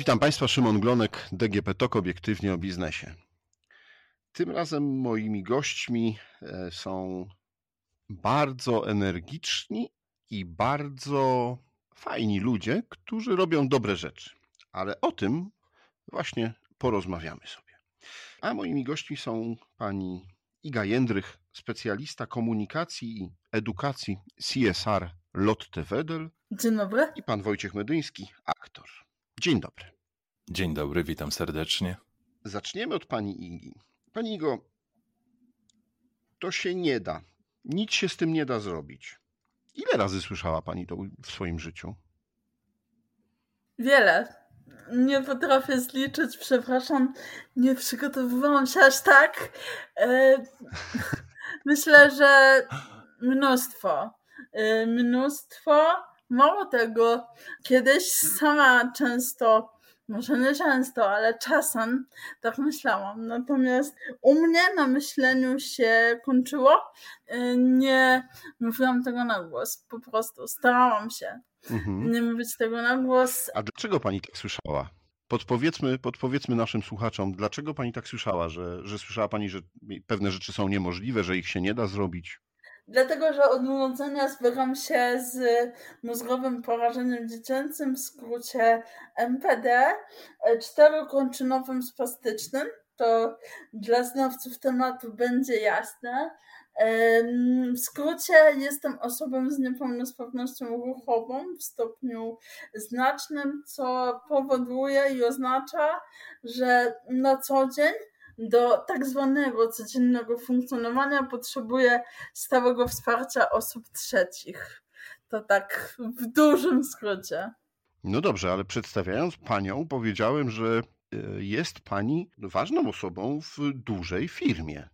Witam Państwa, Szymon Glonek, DGP TOK, obiektywnie o biznesie. Tym razem moimi gośćmi e, są bardzo energiczni i bardzo fajni ludzie, którzy robią dobre rzeczy. Ale o tym właśnie porozmawiamy sobie. A moimi gośćmi są pani Iga Jędrych, specjalista komunikacji i edukacji CSR Lotte Wedel. Dzień dobry. I pan Wojciech Medyński, aktor. Dzień dobry. Dzień dobry, witam serdecznie. Zaczniemy od pani Igi. Pani Igo, to się nie da. Nic się z tym nie da zrobić. Ile razy słyszała pani to w swoim życiu? Wiele. Nie potrafię zliczyć, przepraszam. Nie przygotowywałam się aż tak. E, myślę, że mnóstwo. E, mnóstwo. Mało tego, kiedyś sama często może nie często, ale czasem tak myślałam. Natomiast u mnie na myśleniu się kończyło. Y, nie mówiłam tego na głos. Po prostu starałam się mhm. nie mówić tego na głos. A dlaczego pani tak słyszała? Podpowiedzmy, podpowiedzmy naszym słuchaczom, dlaczego pani tak słyszała, że, że słyszała pani, że pewne rzeczy są niemożliwe, że ich się nie da zrobić? Dlatego, że od urodzenia zbieram się z mózgowym porażeniem dziecięcym, w skrócie MPD, czterokończynowym spastycznym. To dla znawców tematu będzie jasne. W skrócie jestem osobą z niepełnosprawnością ruchową w stopniu znacznym, co powoduje i oznacza, że na co dzień do tak zwanego codziennego funkcjonowania potrzebuje stałego wsparcia osób trzecich. To tak w dużym skrócie. No dobrze, ale przedstawiając panią, powiedziałem, że e, jest pani ważną osobą w dużej firmie.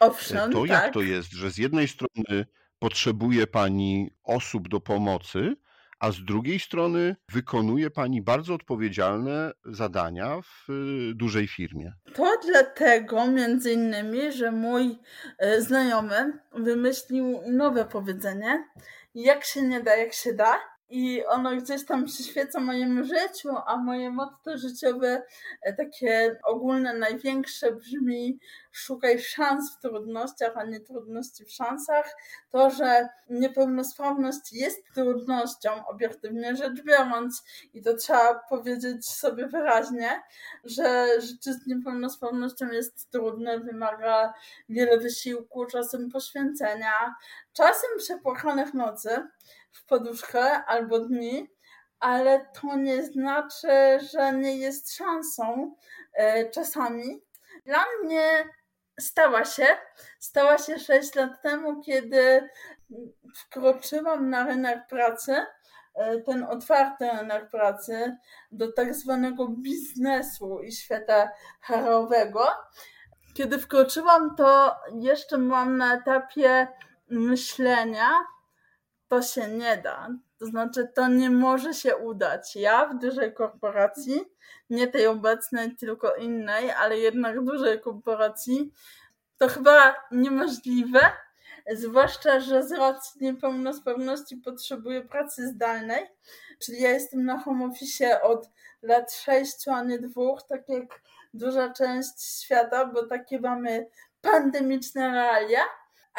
Owszem. To tak. jak to jest, że z jednej strony potrzebuje pani osób do pomocy, a z drugiej strony wykonuje Pani bardzo odpowiedzialne zadania w y, dużej firmie. To dlatego między innymi, że mój y, znajomy wymyślił nowe powiedzenie, jak się nie da, jak się da i ono gdzieś tam przyświeca mojemu życiu, a moje motto życiowe, e, takie ogólne, największe brzmi szukaj szans w trudnościach, a nie trudności w szansach. To, że niepełnosprawność jest trudnością, obiektywnie rzecz biorąc, i to trzeba powiedzieć sobie wyraźnie, że życie z niepełnosprawnością jest trudne, wymaga wiele wysiłku, czasem poświęcenia, czasem przepłachanych nocy w poduszkę albo dni, ale to nie znaczy, że nie jest szansą e, czasami. Dla mnie stała się, stała się 6 lat temu, kiedy wkroczyłam na rynek pracy, e, ten otwarty rynek pracy, do tak zwanego biznesu i świata harowego. Kiedy wkroczyłam, to jeszcze byłam na etapie myślenia, to się nie da. To znaczy, to nie może się udać. Ja w dużej korporacji, nie tej obecnej, tylko innej, ale jednak dużej korporacji, to chyba niemożliwe, zwłaszcza, że z racji niepełnosprawności potrzebuję pracy zdalnej, czyli ja jestem na home office od lat sześciu, a nie dwóch, tak jak duża część świata, bo takie mamy pandemiczne realia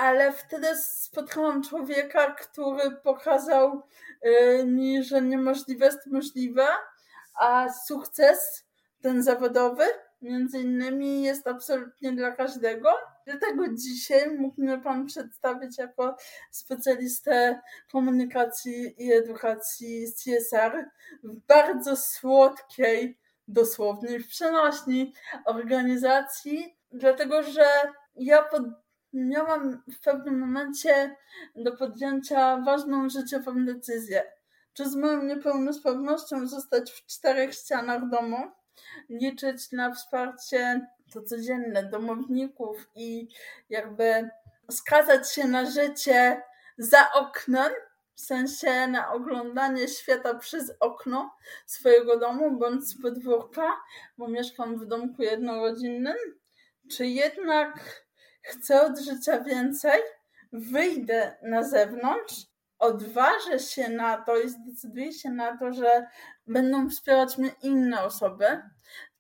ale wtedy spotkałam człowieka, który pokazał y, mi, że niemożliwe jest możliwe, a sukces ten zawodowy między innymi jest absolutnie dla każdego. Dlatego dzisiaj mógł mnie Pan przedstawić jako specjalistę komunikacji i edukacji CSR w bardzo słodkiej, dosłownie w przenośni organizacji, dlatego że ja pod miałam w pewnym momencie do podjęcia ważną życiową decyzję. Czy z moją niepełnosprawnością zostać w czterech ścianach domu, liczyć na wsparcie to codzienne domowników i jakby skazać się na życie za oknem, w sensie na oglądanie świata przez okno swojego domu bądź z podwórka, bo mieszkam w domku jednorodzinnym, czy jednak chcę od życia więcej, wyjdę na zewnątrz, odważę się na to i zdecyduję się na to, że będą wspierać mnie inne osoby,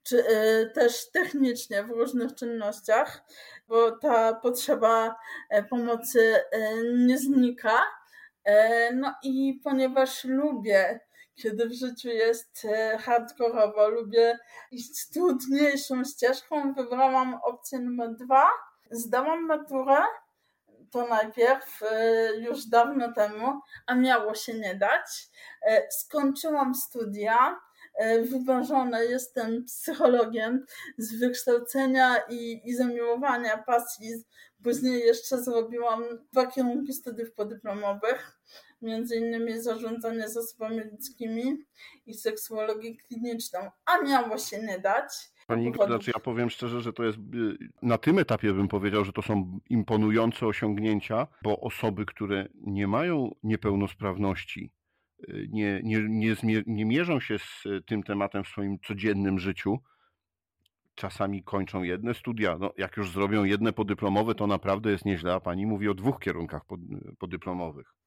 czy też technicznie w różnych czynnościach, bo ta potrzeba pomocy nie znika. No i ponieważ lubię kiedy w życiu jest e, hardkorowo, lubię iść trudniejszą ścieżką, wybrałam opcję numer dwa. Zdałam maturę, to najpierw e, już dawno temu, a miało się nie dać. E, skończyłam studia, wyważona jestem psychologiem z wykształcenia i, i zamiłowania pasji. Później jeszcze zrobiłam dwa kierunki studiów podyplomowych między innymi zarządzanie zasobami ludzkimi i seksuologię kliniczną, a miało się nie dać. Pani Powodu... znaczy ja powiem szczerze, że to jest, y, na tym etapie bym powiedział, że to są imponujące osiągnięcia, bo osoby, które nie mają niepełnosprawności, y, nie, nie, nie, nie mierzą się z tym tematem w swoim codziennym życiu, czasami kończą jedne studia. No, jak już zrobią jedne podyplomowe, to naprawdę jest nieźle, a pani mówi o dwóch kierunkach podyplomowych.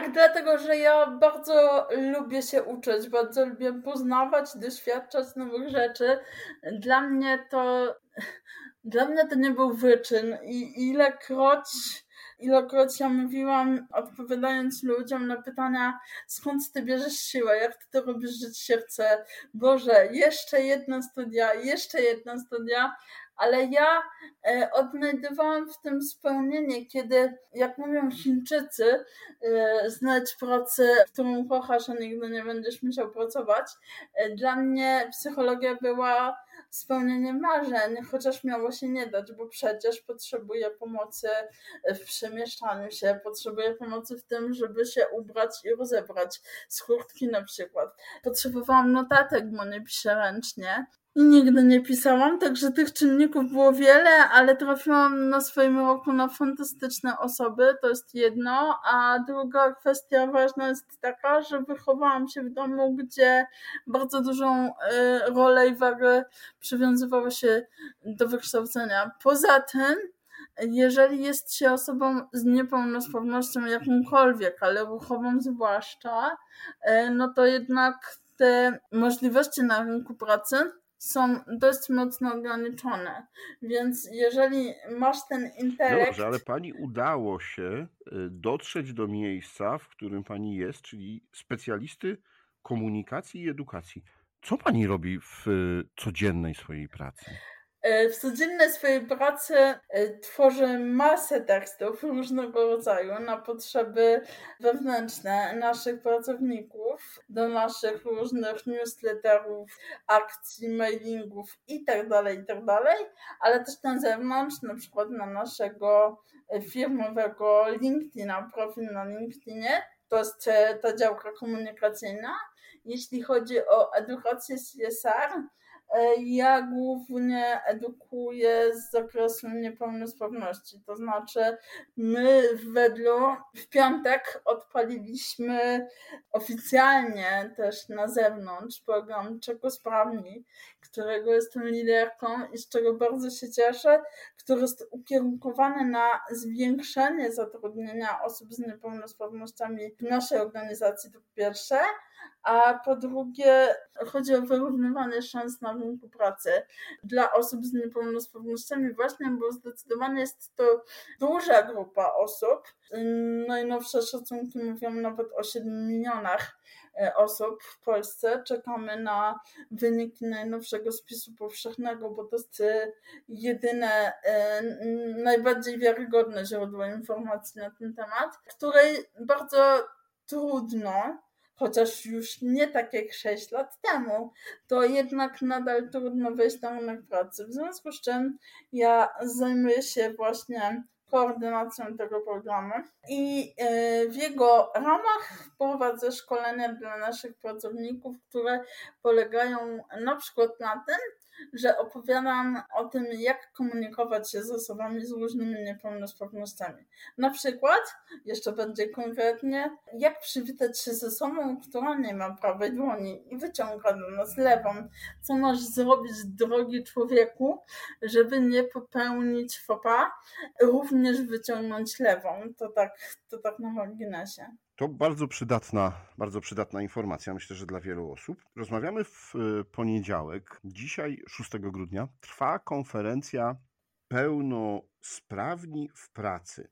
Tak, dlatego że ja bardzo lubię się uczyć, bardzo lubię poznawać, doświadczać nowych rzeczy. Dla mnie to dla mnie to nie był wyczyn i ilekroć ilekroć ja mówiłam, odpowiadając ludziom na pytania, skąd ty bierzesz siłę, jak ty to robisz, że się chce, Boże, jeszcze jedna studia, jeszcze jedna studia, ale ja e, odnajdywałam w tym spełnienie, kiedy, jak mówią Chińczycy, e, znać pracę, którą kochasz, a nigdy nie będziesz musiał pracować. E, dla mnie psychologia była spełnieniem marzeń, chociaż miało się nie dać, bo przecież potrzebuję pomocy w przemieszczaniu się, potrzebuję pomocy w tym, żeby się ubrać i rozebrać z kurtki na przykład. Potrzebowałam notatek, bo nie piszę ręcznie. Nigdy nie pisałam, także tych czynników było wiele, ale trafiłam na swoim roku na fantastyczne osoby, to jest jedno, a druga kwestia ważna jest taka, że wychowałam się w domu, gdzie bardzo dużą y, rolę i wagę przywiązywało się do wykształcenia. Poza tym, jeżeli jest się osobą z niepełnosprawnością jakąkolwiek, ale ruchową zwłaszcza, y, no to jednak te możliwości na rynku pracy są dość mocno ograniczone. Więc jeżeli masz ten intelekt. Dobrze, ale pani udało się y, dotrzeć do miejsca, w którym pani jest, czyli specjalisty komunikacji i edukacji. Co pani robi w y, codziennej swojej pracy? E, w codziennej swojej pracy e, tworzę masę tekstów różnego rodzaju na potrzeby wewnętrzne naszych pracowników, do naszych różnych newsletterów, akcji, mailingów itd., tak itd., tak ale też na zewnątrz, na przykład na naszego e, firmowego LinkedIna, profil na LinkedInie. To jest ta działka komunikacyjna. Jeśli chodzi o edukację CSR, ja głównie edukuję z zakresu niepełnosprawności. To znaczy, my w Wedlu w piątek odpaliliśmy oficjalnie też na zewnątrz program Czekosprawni, którego jestem liderką i z czego bardzo się cieszę, który jest ukierunkowany na zwiększenie zatrudnienia osób z niepełnosprawnościami w naszej organizacji, to pierwsze a po drugie chodzi o wyrównywanie szans na rynku pracy dla osób z niepełnosprawnościami właśnie, bo zdecydowanie jest to duża grupa osób. Najnowsze szacunki mówią nawet o 7 milionach e, osób w Polsce. Czekamy na wyniki najnowszego spisu powszechnego, bo to jest e, jedyne, e, najbardziej wiarygodne źródło informacji na ten temat, której bardzo trudno chociaż już nie tak jak 6 lat temu, to jednak nadal trudno wejść na rynek pracy. W związku z czym ja zajmuję się właśnie koordynacją tego programu i e, w jego ramach prowadzę szkolenia dla naszych pracowników, które polegają na przykład na tym, że opowiadam o tym, jak komunikować się z osobami z różnymi niepełnosprawnościami. Na przykład, jeszcze będzie konkretnie, jak przywitać się ze osobą, która nie ma prawej dłoni i wyciąga do nas lewą. Co masz zrobić, drogi człowieku, żeby nie popełnić fopa, również wyciągnąć lewą. To tak, to tak na marginesie. To bardzo przydatna, bardzo przydatna informacja, myślę, że dla wielu osób. Rozmawiamy w e, poniedziałek. Dzisiaj, 6 grudnia, trwa konferencja Pełnosprawni w pracy.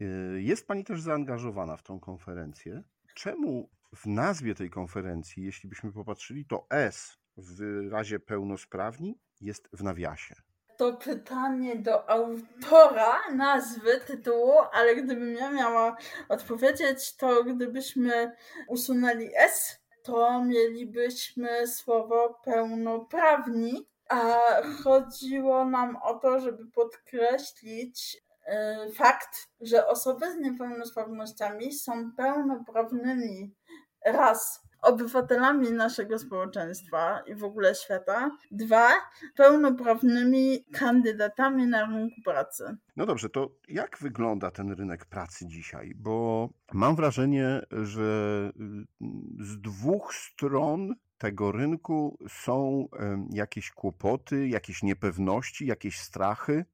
E, jest Pani też zaangażowana w tą konferencję. Czemu w nazwie tej konferencji, jeśli byśmy popatrzyli, to S w razie pełnosprawni jest w nawiasie? To pytanie do autora nazwy tytułu, ale gdybym ja miała odpowiedzieć, to gdybyśmy usunęli S, to mielibyśmy słowo pełnoprawni, a chodziło nam o to, żeby podkreślić y, fakt, że osoby z niepełnosprawnościami są pełnoprawnymi. Raz obywatelami naszego społeczeństwa i w ogóle świata. Dwa, pełnoprawnymi kandydatami na rynku pracy. No dobrze, to jak wygląda ten rynek pracy dzisiaj? Bo mam wrażenie, że y, z dwóch stron tego rynku są jakieś kłopoty, jakieś niepewności, jakieś strachy.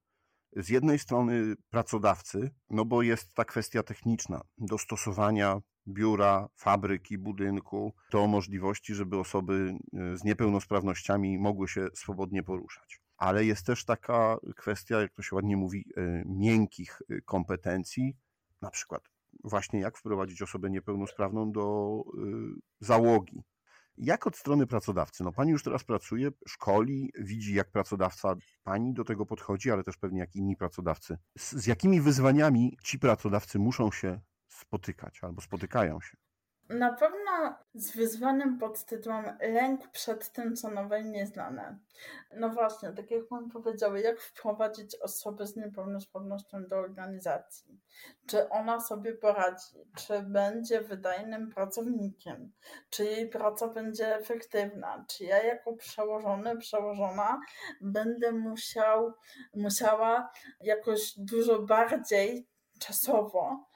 Z jednej strony pracodawcy, no bo jest ta kwestia techniczna dostosowania biura, fabryki, budynku, do możliwości, żeby osoby e, z niepełnosprawnościami mogły się swobodnie poruszać. Ale jest też taka kwestia, jak to się ładnie mówi, e, miękkich e, kompetencji, na przykład właśnie jak wprowadzić osobę niepełnosprawną do załogi. Jak od strony pracodawcy? No pani już teraz pracuje, szkoli, widzi jak pracodawca pani do tego podchodzi, ale też pewnie jak inni pracodawcy. Z, z jakimi wyzwaniami ci pracodawcy muszą się spotykać albo spotykają się? Na pewno z wyzwaniem pod tytułem lęk przed tym, co nowe i nieznane. No właśnie, tak jak Pan powiedział, jak wprowadzić osobę z niepełnosprawnością do organizacji? Czy ona sobie poradzi? Czy będzie wydajnym pracownikiem? Czy jej praca będzie efektywna? Czy ja jako przełożony, przełożona będę musiał, musiała jakoś dużo bardziej czasowo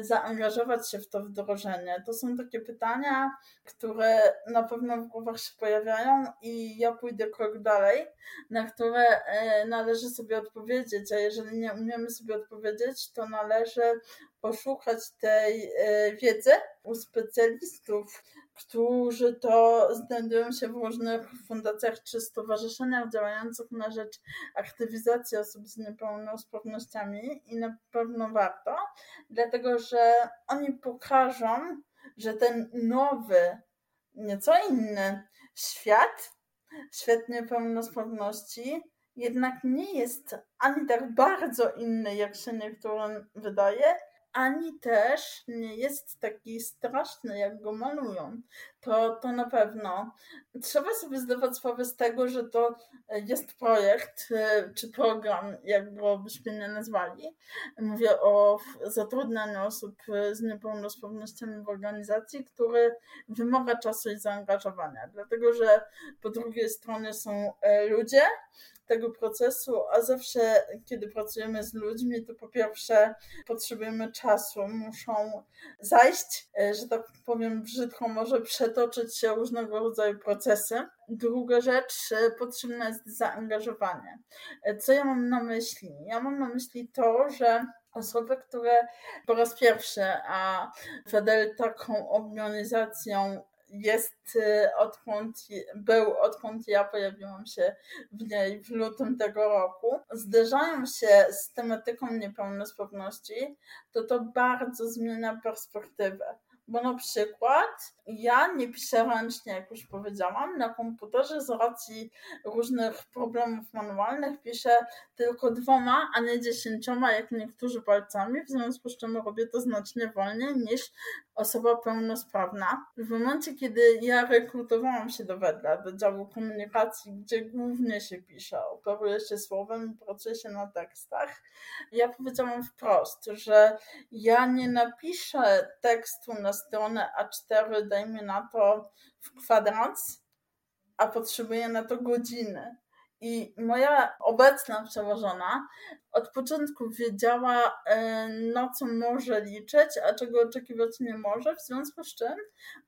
zaangażować się w to wdrożenie? To są takie pytania, które na pewno w głowach się pojawiają i ja pójdę krok dalej, na które e, należy sobie odpowiedzieć, a jeżeli nie umiemy sobie odpowiedzieć, to należy poszukać tej e, wiedzy u specjalistów, którzy to znajdują się w różnych fundacjach czy stowarzyszeniach działających na rzecz aktywizacji osób z niepełnosprawnościami i na pewno warto, dlatego że oni pokażą, że ten nowy, nieco inny świat, świat niepełnosprawności, jednak nie jest ani tak bardzo inny, jak się niektórym wydaje, ani też nie jest taki straszny, jak go malują. To, to na pewno. Trzeba sobie zdawać sprawę z tego, że to jest projekt, e, czy program, jak go byśmy nie nazwali. Mówię o zatrudnianiu osób z niepełnosprawnościami w organizacji, który wymaga czasu i zaangażowania. Dlatego, że po drugiej stronie są e, ludzie, tego procesu, a zawsze, kiedy pracujemy z ludźmi, to po pierwsze potrzebujemy czasu, muszą zajść, e, że tak powiem brzydko, może przetoczyć się różnego rodzaju procesy. Druga rzecz, e, potrzebne jest zaangażowanie. E, co ja mam na myśli? Ja mam na myśli to, że osoby, które po raz pierwszy, a Fedel taką organizacją jest y, odkąd był, odkąd ja pojawiłam się w niej w lutym tego roku, zderzają się z tematyką niepełnosprawności, to to bardzo zmienia perspektywę. Bo na przykład ja nie piszę ręcznie, jak już powiedziałam, na komputerze z racji różnych problemów manualnych piszę tylko dwoma, a nie dziesięcioma, jak niektórzy palcami, w związku z czym robię to znacznie wolniej niż osoba pełnosprawna. W momencie, kiedy ja rekrutowałam się do Wedla, do działu komunikacji, gdzie głównie się pisze, operuje się słowem pracuje się na tekstach, ja powiedziałam wprost, że ja nie napiszę tekstu na stronę A4, dajmy na to w kwadrans, a potrzebuję na to godziny. I moja obecna przełożona od początku wiedziała, e, na co może liczyć, a czego oczekiwać nie może, w związku z czym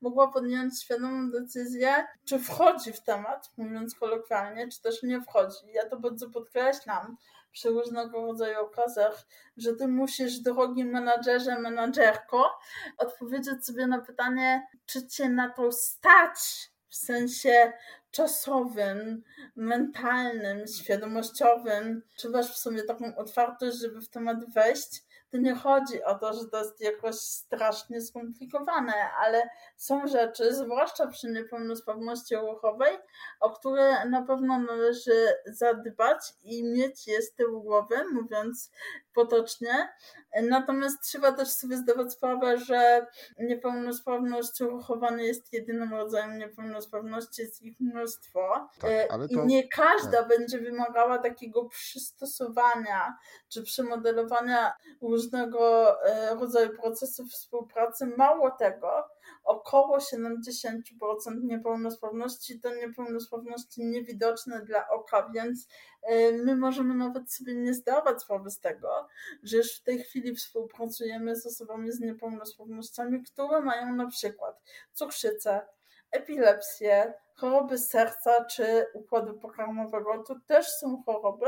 mogła podjąć świadomą decyzję, czy wchodzi w temat, mówiąc kolokwialnie, czy też nie wchodzi. Ja to bardzo podkreślam, przy różnego rodzaju okazjach, że ty musisz, drogi menadżerze, menadżerko, odpowiedzieć sobie na pytanie, czy cię na to stać w sensie czasowym, mentalnym, świadomościowym, czy masz w sobie taką otwartość, żeby w temat wejść, to nie chodzi o to, że to jest jakoś strasznie skomplikowane, ale są rzeczy, zwłaszcza przy niepełnosprawności ruchowej, o które na pewno należy zadbać i mieć je z tyłu głowy, mówiąc potocznie. Natomiast trzeba też sobie zdawać sprawę, że niepełnosprawność ruchowa nie jest jedynym rodzajem niepełnosprawności, jest ich mnóstwo. Tak, e, I nie każda tak. będzie wymagała takiego przystosowania czy przemodelowania różnego e, rodzaju procesów współpracy. Mało tego, około 70% niepełnosprawności to niepełnosprawności niewidoczne dla oka, więc e, my możemy nawet sobie nie zdawać sprawy z tego, że już w tej chwili współpracujemy z osobami z niepełnosprawnościami, które mają na przykład cukrzycę, epilepsję, choroby serca czy układu pokarmowego. To też są choroby,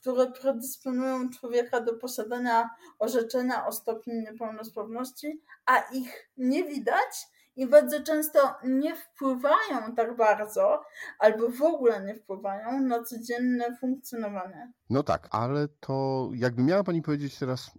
które predysponują człowieka do posiadania orzeczenia o stopniu niepełnosprawności, a ich nie widać i bardzo często nie wpływają tak bardzo, albo w ogóle nie wpływają na codzienne funkcjonowanie. No tak, ale to jakby miała Pani powiedzieć teraz,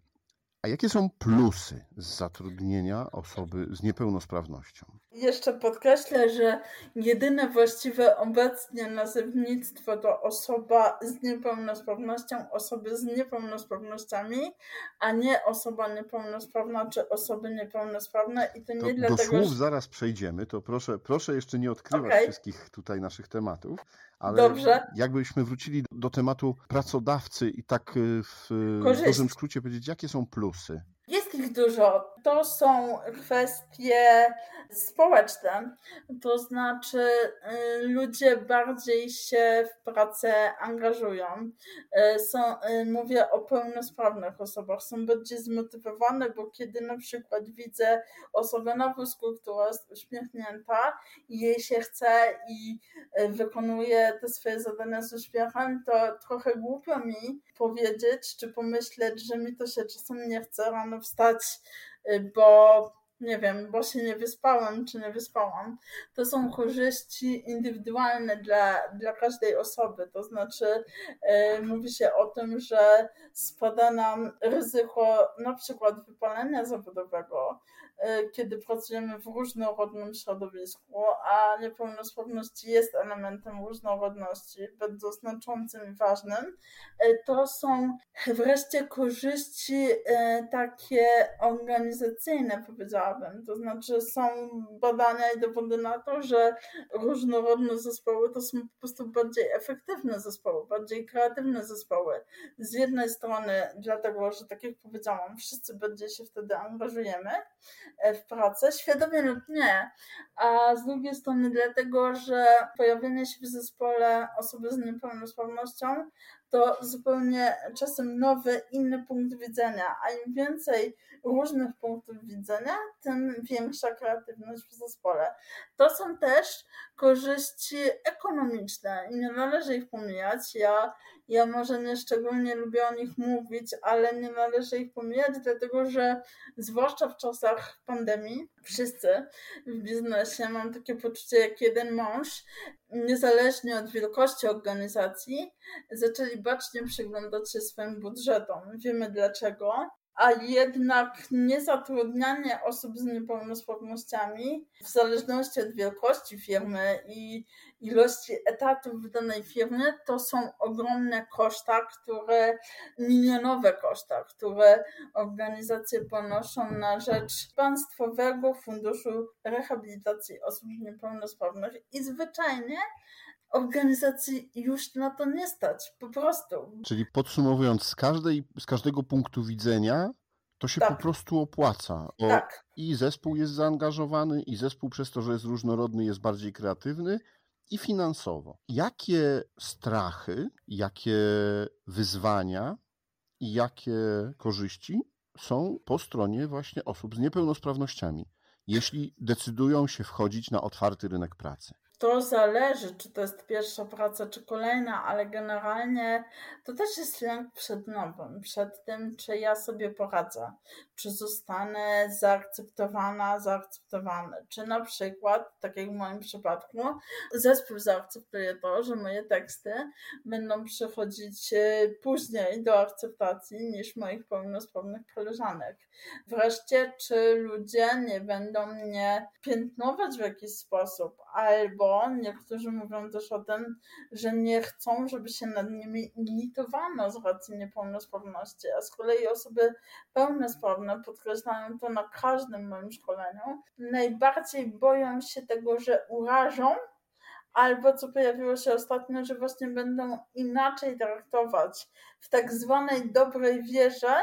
a jakie są plusy z zatrudnienia osoby z niepełnosprawnością? Jeszcze podkreślę, że jedyne właściwe obecnie nazewnictwo to osoba z niepełnosprawnością, osoby z niepełnosprawnościami, a nie osoba niepełnosprawna czy osoby niepełnosprawne i to nie to dlatego, Do słów że... zaraz przejdziemy, to proszę, proszę jeszcze nie odkrywać okay. wszystkich tutaj naszych tematów, ale Dobrze. jakbyśmy wrócili do, do tematu pracodawcy i tak y, w Korzyść. dużym skrócie powiedzieć, jakie są plusy? Dużo. To są kwestie społeczne, to znaczy y, ludzie bardziej się w pracę angażują. Y, są, y, mówię o pełnosprawnych osobach, są bardziej zmotywowane, bo kiedy na przykład widzę osobę na wózku, która jest uśmiechnięta i jej się chce i wykonuje te swoje zadania z uśmiechem, to trochę głupio mi powiedzieć czy pomyśleć, że mi to się czasem nie chce rano wstać, bo nie wiem, bo się nie wyspałam, czy nie wyspałam, to są korzyści indywidualne dla, dla każdej osoby. To znaczy, yy, mówi się o tym, że spada nam ryzyko na przykład wypalenia zawodowego, kiedy pracujemy w różnorodnym środowisku, a niepełnosprawność jest elementem różnorodności, bardzo znaczącym i ważnym. Yy, to są wreszcie korzyści takie organizacyjne, powiedziałabym to znaczy są badania i dowody na to, że różnorodne zespoły to są po prostu bardziej efektywne zespoły, bardziej kreatywne zespoły. Z jednej strony dlatego, że tak jak powiedziałam, wszyscy bardziej się wtedy angażujemy e, w pracę, świadomie lub nie, a z drugiej strony dlatego, że pojawienie się w zespole osoby z niepełnosprawnością to zupełnie czasem nowy, inny punkt widzenia, a im więcej różnych punktów widzenia, tym większa kreatywność w zespole. To są też korzyści ekonomiczne i nie należy ich pomijać. Ja, ja może nie szczególnie lubię o nich mówić, ale nie należy ich pomijać, dlatego że zwłaszcza w czasach pandemii, wszyscy w biznesie, mam takie poczucie jak jeden mąż, niezależnie od wielkości organizacji, zaczęli bacznie przyglądać się swoim budżetom. Wiemy dlaczego a jednak niezatrudnianie osób z niepełnosprawnościami w zależności od wielkości firmy i ilości etatów w danej firmie to są ogromne koszta, które milionowe koszta, które organizacje ponoszą na rzecz Państwowego Funduszu Rehabilitacji Osób Niepełnosprawnych i zwyczajnie organizacji już na to nie stać, po prostu. Czyli podsumowując, z, każdej, z każdego punktu widzenia to się tak. po prostu opłaca. O, tak. I zespół jest zaangażowany, i zespół przez to, że jest różnorodny, jest bardziej kreatywny i finansowo. Jakie strachy, jakie wyzwania i jakie korzyści są po stronie właśnie osób z niepełnosprawnościami, jeśli decydują się wchodzić na otwarty rynek pracy? To zależy, czy to jest pierwsza praca, czy kolejna, ale generalnie to też jest lęk przed nowym, przed tym, czy ja sobie poradzę, czy zostanę zaakceptowana, zaakceptowany, czy na przykład, tak jak w moim przypadku, zespół zaakceptuje to, że moje teksty będą przychodzić e, później do akceptacji niż moich pełnosprawnych koleżanek. Wreszcie, czy ludzie nie będą mnie piętnować w jakiś sposób, albo niektórzy mówią też o tym, że nie chcą, żeby się nad nimi litowano z racji niepełnosprawności, a z kolei osoby pełnosprawne podkreślają to na każdym moim szkoleniu. Najbardziej boją się tego, że urażą albo co pojawiło się ostatnio, że właśnie będą inaczej traktować w tak zwanej dobrej wierze,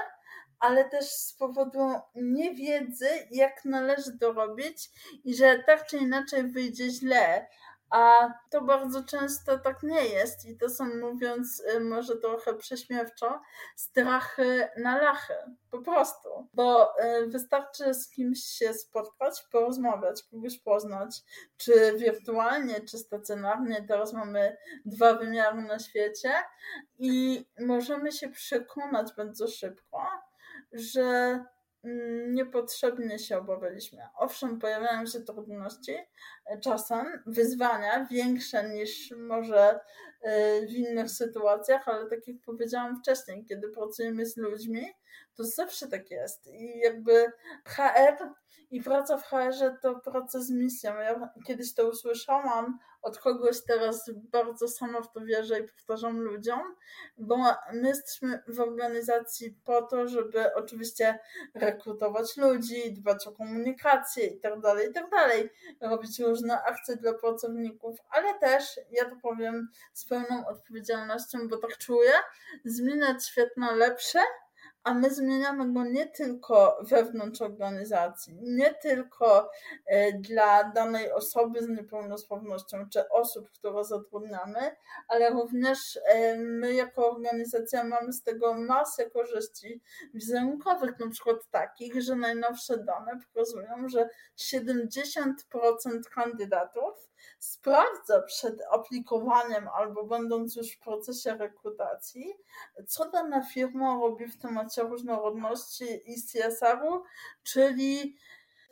ale też z powodu niewiedzy, jak należy to robić i że tak czy inaczej wyjdzie źle. A to bardzo często tak nie jest i to są, mówiąc y, może trochę prześmiewczo, strachy na lachy. Po prostu. Bo y, wystarczy z kimś się spotkać, porozmawiać, kogoś poznać, czy wirtualnie, czy stacjonarnie. Teraz mamy dwa wymiary na świecie i możemy się przekonać bardzo szybko, że niepotrzebnie się obawialiśmy. Owszem, pojawiają się trudności, e, czasem wyzwania większe niż może e, w innych sytuacjach, ale tak jak powiedziałam wcześniej, kiedy pracujemy z ludźmi, to zawsze tak jest. I jakby HR i praca w HR-ze to praca z misją. Ja kiedyś to usłyszałam od kogoś, teraz bardzo sama w to wierzę i powtarzam ludziom, bo my jesteśmy w organizacji po to, żeby oczywiście rekrutować ludzi, dbać o komunikację i tak tak dalej, robić różne akcje dla pracowników, ale też, ja to powiem z pełną odpowiedzialnością, bo tak czuję, zmieniać świat na lepsze, a my zmieniamy go nie tylko wewnątrz organizacji, nie tylko e, dla danej osoby z niepełnosprawnością czy osób, które zatrudniamy, ale również e, my jako organizacja mamy z tego masę korzyści wizerunkowych, na przykład takich, że najnowsze dane pokazują, że 70% kandydatów sprawdza przed aplikowaniem albo będąc już w procesie rekrutacji, co dana firma robi w temacie różnorodności i CSR-u, czyli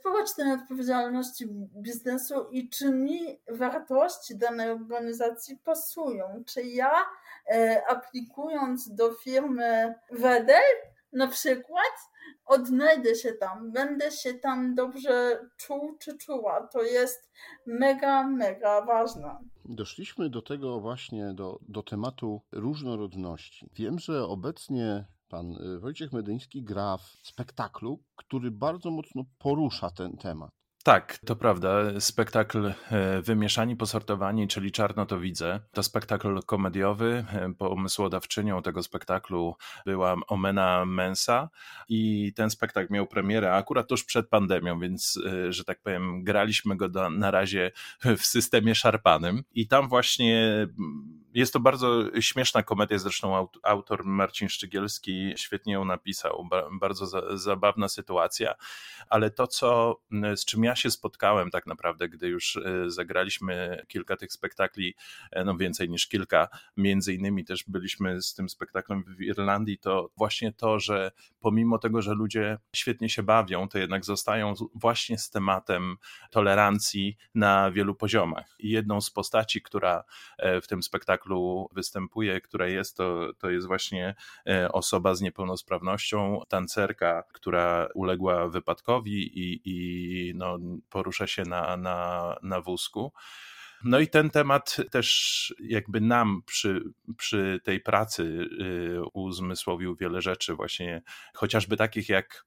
społecznej odpowiedzialności biznesu i czy mi wartości danej organizacji pasują. Czy ja e, aplikując do firmy Wedel na przykład odnajdę się tam, będę się tam dobrze czuł czy czuła. To jest mega, mega ważne. Doszliśmy do tego właśnie, do, do tematu różnorodności. Wiem, że obecnie pan y, Wojciech Medyński gra w spektaklu, który bardzo mocno porusza ten temat. Tak, to prawda. Spektakl e, Wymieszani, Posortowani, czyli Czarno to widzę. To spektakl komediowy. E, pomysłodawczynią tego spektaklu była Omena Mensa i ten spektakl miał premierę akurat tuż przed pandemią, więc, e, że tak powiem, graliśmy go do, na razie w systemie szarpanym i tam właśnie jest to bardzo śmieszna komedia, zresztą autor Marcin Szczygielski świetnie ją napisał, bardzo za, zabawna sytuacja, ale to, co, z czym ja się spotkałem tak naprawdę, gdy już e, zagraliśmy kilka tych spektakli, e, no więcej niż kilka, między innymi też byliśmy z tym spektaklem w Irlandii, to właśnie to, że pomimo tego, że ludzie świetnie się bawią, to jednak zostają właśnie z tematem tolerancji na wielu poziomach. I jedną z postaci, która e, w tym spektaklu występuje, która jest, to, to jest właśnie osoba z niepełnosprawnością, tancerka, która uległa wypadkowi i, i no, porusza się na, na, na wózku. No i ten temat też jakby nam przy, przy tej pracy y, uzmysłowił wiele rzeczy, właśnie chociażby takich jak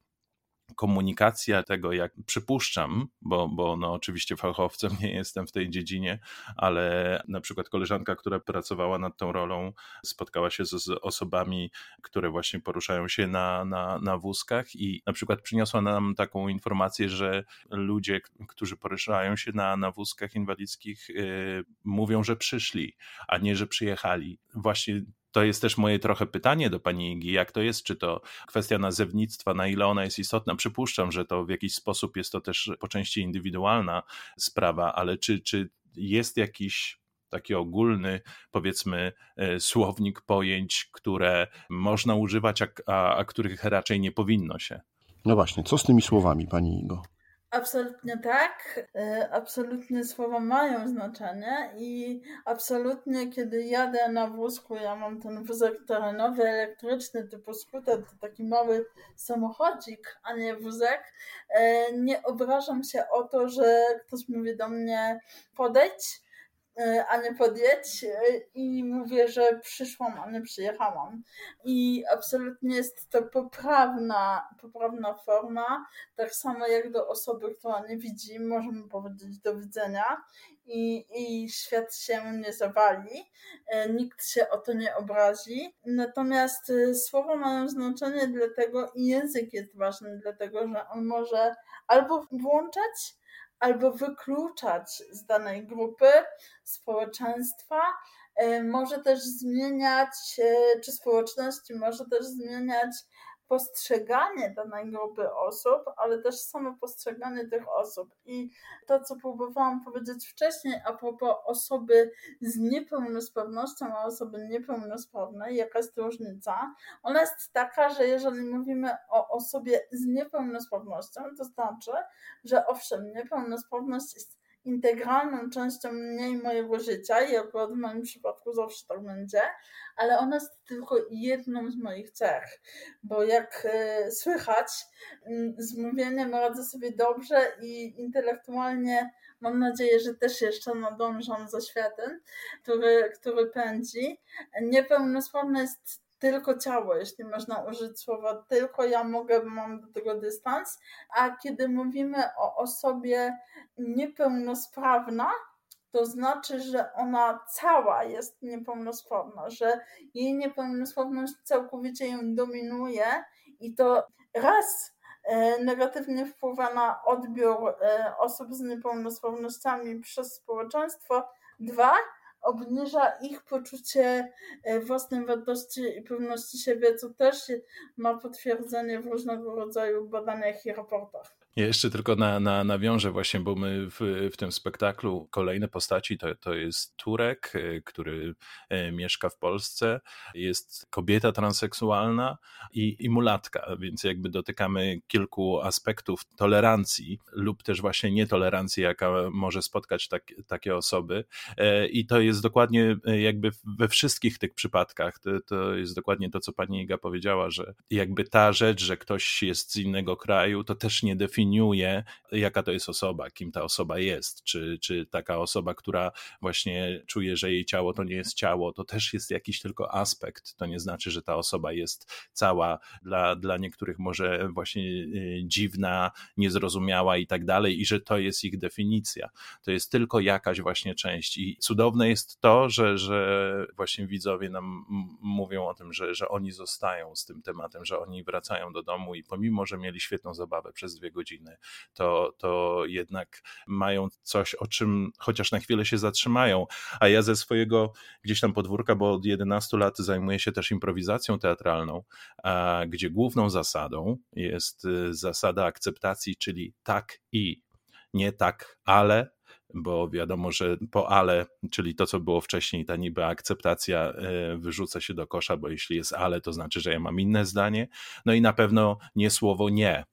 komunikacja tego, jak przypuszczam, bo, bo no oczywiście fachowcem nie jestem w tej dziedzinie, ale na przykład koleżanka, która pracowała nad tą rolą, spotkała się z, z osobami, które właśnie poruszają się na, na, na wózkach i na przykład przyniosła nam taką informację, że ludzie, którzy poruszają się na, na wózkach inwalidzkich, yy, mówią, że przyszli, a nie, że przyjechali. Właśnie to jest też moje trochę pytanie do pani Igi, jak to jest, czy to kwestia nazewnictwa, na ile ona jest istotna. Przypuszczam, że to w jakiś sposób jest to też po części indywidualna sprawa, ale czy, czy jest jakiś taki ogólny, powiedzmy, e, słownik pojęć, które można używać, a, a, a których raczej nie powinno się. No właśnie, co z tymi słowami, pani Igo? Absolutnie tak. E, absolutnie słowa mają znaczenie i absolutnie kiedy jadę na wózku, ja mam ten wózek terenowy, elektryczny typu skuter, to taki mały samochodzik, a nie wózek, e, nie obrażam się o to, że ktoś mówi do mnie podejdź, E, a nie podjedź e, i mówię, że przyszłam, a nie przyjechałam. I absolutnie jest to poprawna, poprawna forma, tak samo jak do osoby, która nie widzi, możemy powiedzieć do widzenia i, i świat się nie zawali, e, nikt się o to nie obrazi. Natomiast słowa mają znaczenie dlatego i język jest ważny, dlatego że on może albo włączać, albo wykluczać z danej grupy społeczeństwa, e, może też zmieniać, e, czy społeczności, może też zmieniać postrzeganie danej grupy osób, ale też samo postrzeganie tych osób. I to, co próbowałam powiedzieć wcześniej a propos osoby z niepełnosprawnością, a osoby niepełnosprawnej, jaka jest różnica? Ona jest taka, że jeżeli mówimy o osobie z niepełnosprawnością, to znaczy, że owszem, niepełnosprawność jest integralną częścią mniej mojego życia i akurat w moim przypadku zawsze tak będzie, ale ona jest tylko jedną z moich cech, bo jak e, słychać, z mówieniem radzę sobie dobrze i intelektualnie mam nadzieję, że też jeszcze nadążam za światem, który, który pędzi. Niepełnosprawna jest tylko ciało, jeśli można użyć słowa tylko ja mogę, mam do tego dystans, a kiedy mówimy o osobie niepełnosprawna, to znaczy, że ona cała jest niepełnosprawna, że jej niepełnosprawność całkowicie ją dominuje i to raz e, negatywnie wpływa na odbiór e, osób z niepełnosprawnościami przez społeczeństwo, dwa obniża ich poczucie e, własnej wartości i pewności siebie, co też ma potwierdzenie w różnego rodzaju badaniach i raportach. Ja jeszcze tylko na, na, nawiążę właśnie, bo my w, w tym spektaklu kolejne postaci to, to jest Turek, e, który e, mieszka w Polsce, jest kobieta transseksualna i, i mulatka, więc jakby dotykamy kilku aspektów tolerancji lub też właśnie nietolerancji, jaka może spotkać tak, takie osoby. I to jest dokładnie jakby we wszystkich tych przypadkach, to, to jest dokładnie to, co pani Iga powiedziała, że jakby ta rzecz, że ktoś jest z innego kraju, to też nie definiuje, jaka to jest osoba, kim ta osoba jest, czy, czy taka osoba, która właśnie czuje, że jej ciało to nie jest ciało, to też jest jakiś tylko aspekt. To nie znaczy, że ta osoba jest cała, dla, dla niektórych może właśnie y, dziwna, niezrozumiała i tak dalej, i że to jest ich definicja. To jest tylko jakaś właśnie część. I cudowne jest to, że, że właśnie widzowie nam mówią o tym, że, że oni zostają z tym tematem, że oni wracają do domu i pomimo, że mieli świetną zabawę przez dwie godziny, to, to jednak mają coś, o czym chociaż na chwilę się zatrzymają. A ja ze swojego gdzieś tam podwórka, bo od 11 lat zajmuję się też improwizacją teatralną, gdzie główną zasadą jest y, zasada akceptacji, czyli tak i nie tak, ale bo wiadomo, że po ale, czyli to, co było wcześniej, ta niby akceptacja e, wyrzuca się do kosza, bo jeśli jest ale, to znaczy, że ja mam inne zdanie. No i na pewno nie słowo nie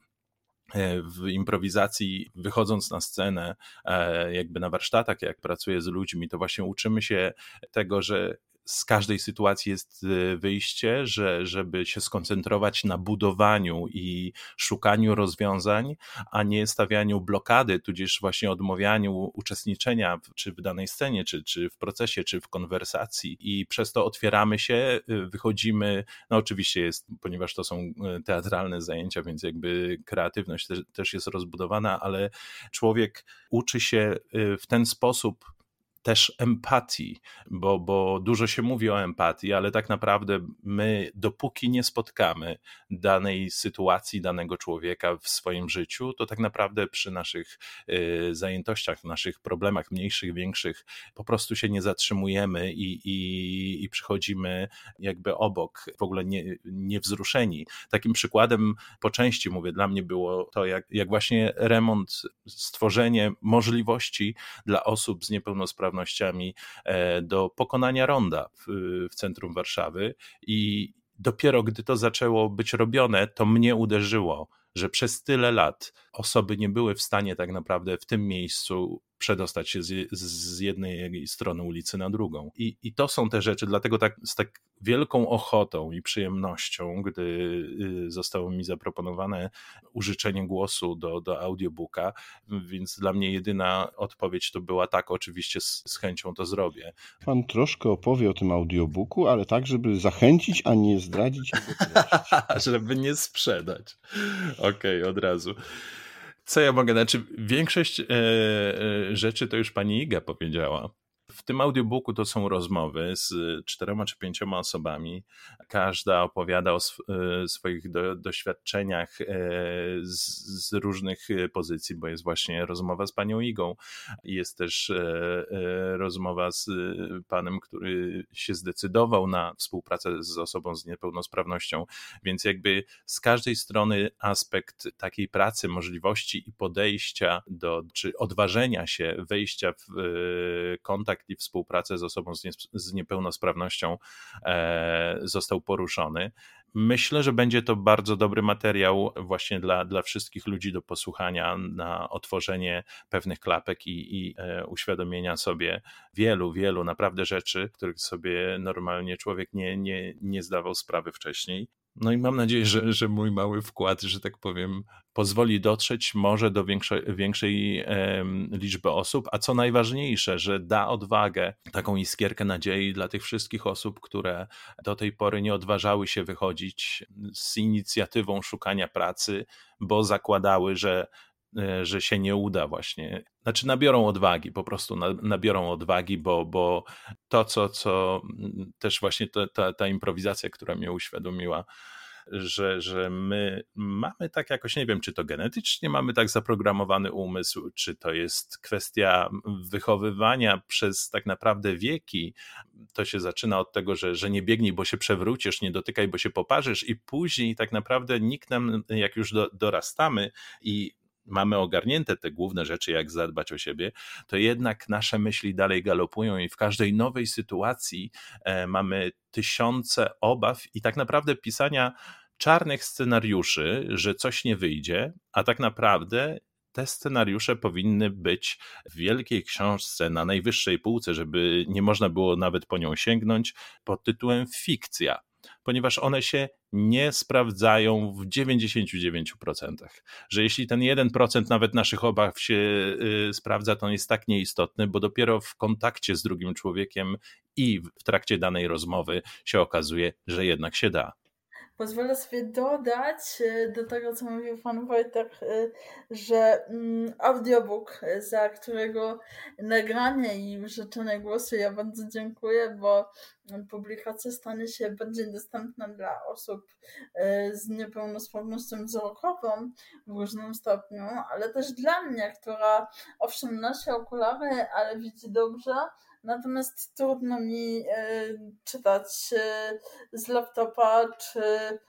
w improwizacji, wychodząc na scenę, e, jakby na warsztatach, jak pracuję z ludźmi, to właśnie uczymy się tego, że z każdej sytuacji jest y, wyjście, że, żeby się skoncentrować na budowaniu i szukaniu rozwiązań, a nie stawianiu blokady, tudzież właśnie odmawianiu uczestniczenia czy w danej scenie, czy, czy w procesie, czy w konwersacji. I przez to otwieramy się, y, wychodzimy. No, oczywiście jest, ponieważ to są y, teatralne zajęcia, więc jakby kreatywność też jest rozbudowana, ale człowiek uczy się w ten sposób też empatii, bo, bo dużo się mówi o empatii, ale tak naprawdę my, dopóki nie spotkamy danej sytuacji, danego człowieka w swoim życiu, to tak naprawdę przy naszych y, zajętościach, naszych problemach mniejszych, większych, po prostu się nie zatrzymujemy i, i, i przychodzimy jakby obok, w ogóle nie, niewzruszeni. Takim przykładem po części, mówię, dla mnie było to, jak, jak właśnie remont, stworzenie możliwości dla osób z niepełnosprawnościami e, do pokonania ronda w, w centrum Warszawy. I dopiero gdy to zaczęło być robione, to mnie uderzyło, że przez tyle lat osoby nie były w stanie tak naprawdę w tym miejscu przedostać się z, z jednej strony ulicy na drugą. I, I to są te rzeczy, dlatego tak z tak wielką ochotą i przyjemnością, gdy y, zostało mi zaproponowane użyczenie głosu do, do audiobooka, więc dla mnie jedyna odpowiedź to była tak, oczywiście z, z chęcią to zrobię. Pan troszkę opowie o tym audiobooku, ale tak, żeby zachęcić, a nie zdradzić. żeby nie sprzedać. Okej, okay, od razu co ja mogę, znaczy większość e, e, rzeczy to już pani Iga powiedziała. W tym audiobooku to są rozmowy z czterema czy pięcioma osobami. Każda opowiada o e, swoich do, doświadczeniach e, z, z, różnych pozycji, bo jest właśnie rozmowa z panią Igą, jest też e, rozmowa z panem, który się zdecydował na współpracę z osobą z niepełnosprawnością, więc jakby z każdej strony aspekt takiej pracy, możliwości i podejścia do, czy odważenia się, wejścia w kontakt i współpracę z osobą z, nie, z niepełnosprawnością e, został poruszony. Myślę, że będzie to bardzo dobry materiał właśnie dla, dla wszystkich ludzi do posłuchania, na otworzenie pewnych klapek i, i e, uświadomienia sobie wielu, wielu naprawdę rzeczy, których sobie normalnie człowiek nie, nie, nie zdawał sprawy wcześniej. No i mam nadzieję, że, że mój mały wkład, że tak powiem, pozwoli dotrzeć może do większej, większej liczby osób, a co najważniejsze, że da odwagę, taką iskierkę nadziei dla tych wszystkich osób, które do tej pory nie odważały się wychodzić z inicjatywą szukania pracy, bo zakładały, że że się nie uda właśnie. Znaczy nabiorą odwagi, po prostu nabiorą odwagi, bo, bo to, co, co też właśnie ta, ta, ta improwizacja, która mnie uświadomiła, że, że my mamy tak jakoś, nie wiem, czy to genetycznie mamy tak zaprogramowany umysł, czy to jest kwestia wychowywania przez tak naprawdę wieki. To się zaczyna od tego, że, że nie biegnij, bo się przewrócisz, nie dotykaj, bo się poparzysz, i później tak naprawdę nikt nam, jak już do, dorastamy i mamy ogarnięte te główne rzeczy, jak zadbać o siebie, to jednak nasze myśli dalej galopują i w każdej nowej sytuacji e, mamy tysiące obaw i tak naprawdę pisania czarnych scenariuszy, że coś nie wyjdzie, a tak naprawdę te scenariusze powinny być w wielkiej książce na najwyższej półce, żeby nie można było nawet po nią sięgnąć, pod tytułem fikcja ponieważ one się nie sprawdzają w 99%. Że jeśli ten 1% nawet naszych obaw się y, sprawdza, to on jest tak nieistotny, bo dopiero w kontakcie z drugim człowiekiem i w trakcie danej rozmowy się okazuje, że jednak się da. Pozwolę sobie dodać e, do tego, co mówił pan Wojtek, e, że mm, audiobook, e, za którego nagranie i życzone głosy ja bardzo dziękuję, bo publikacja stanie się bardziej dostępna dla osób z niepełnosprawnością wzrokową w różnym stopniu, ale też dla mnie, która owszem nosi okulary, ale widzi dobrze, Natomiast trudno mi e, czytać e, z laptopa, czy,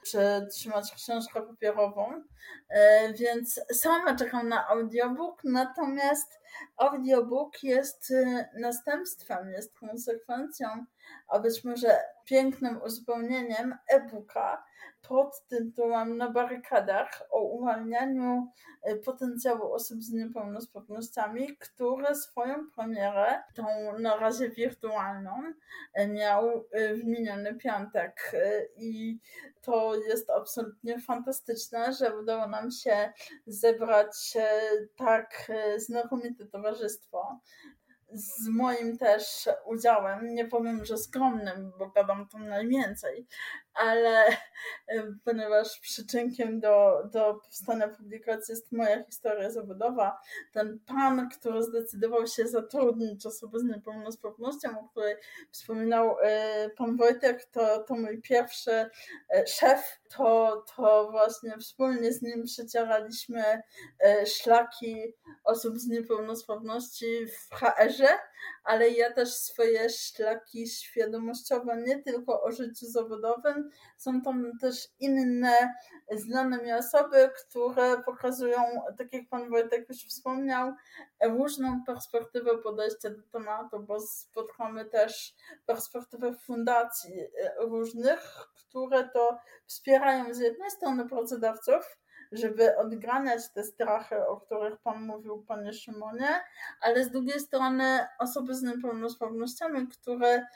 czy trzymać książkę papierową, e, więc sama czekam na audiobook, natomiast audiobook jest następstwem, jest konsekwencją, a być może pięknym uzupełnieniem e-booka, pod tytułem Na barykadach o uwalnianiu e, potencjału osób z niepełnosprawnościami, które swoją premierę, tą na razie wirtualną, e, miał e, w miniony piątek. I to jest absolutnie fantastyczne, że udało nam się zebrać tak znakomite towarzystwo z moim też udziałem, nie powiem, że skromnym, bo gadam tam najwięcej, ale ponieważ przyczynkiem do, do powstania publikacji jest moja historia zawodowa, ten pan, który zdecydował się zatrudnić osobę z niepełnosprawnością, o której wspominał e, pan Wojtek, to, to mój pierwszy e, szef, to, to właśnie wspólnie z nim przecieraliśmy szlaki osób z niepełnosprawności w HR-ze, ale ja też swoje szlaki świadomościowe, nie tylko o życiu zawodowym, są tam też inne znane mi osoby, które pokazują, tak jak pan Wojtek już wspomniał, różną perspektywę podejścia do tematu, bo spotkamy też perspektywę fundacji różnych, które to wspierają z jednej strony pracodawców, żeby odganiać te strachy, o których Pan mówił, Panie Szymonie, ale z drugiej strony osoby z niepełnosprawnościami, które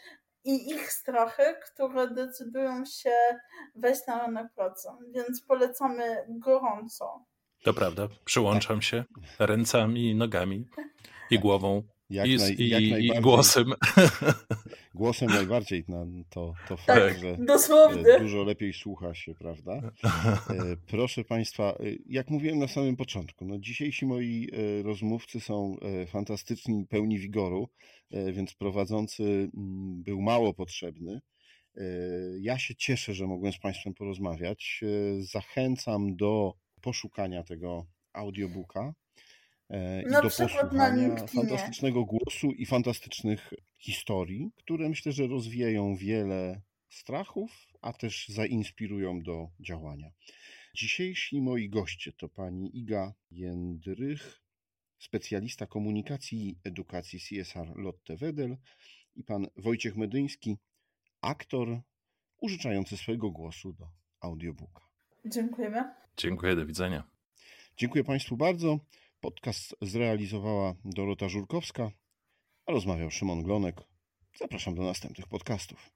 i ich strachy, które decydują się wejść na rynek pracy. Więc polecamy gorąco. To prawda, przyłączam się ręcami nogami i głową jak I, naj, i, i głosem. Głosem najbardziej no, to, to tak, fakt, że dosłownie. dużo lepiej słucha się, prawda? E, proszę Państwa, e, jak mówiłem na samym początku, no dzisiejsi moi e, rozmówcy są fantastyczni, pełni wigoru, więc prowadzący mm, był mało potrzebny. Ja się cieszę, że mogłem z Państwem porozmawiać. Zachęcam do poszukania tego audiobooka. E, i do posłuchania fantastycznego głosu i fantastycznych historii, które myślę, że rozwieją wiele strachów, a też zainspirują do działania. Dzisiejsi moi goście to pani Iga Jędrych, specjalista komunikacji i edukacji CSR Lotte Wedel i pan Wojciech Medyński, aktor użyczający swojego głosu do audiobooka. Dziękujemy. Dziękuję, do widzenia. Dziękuję Państwu bardzo. Podcast zrealizowała Dorota Żurkowska, a rozmawiał Szymon Glonek. Zapraszam do następnych podcastów.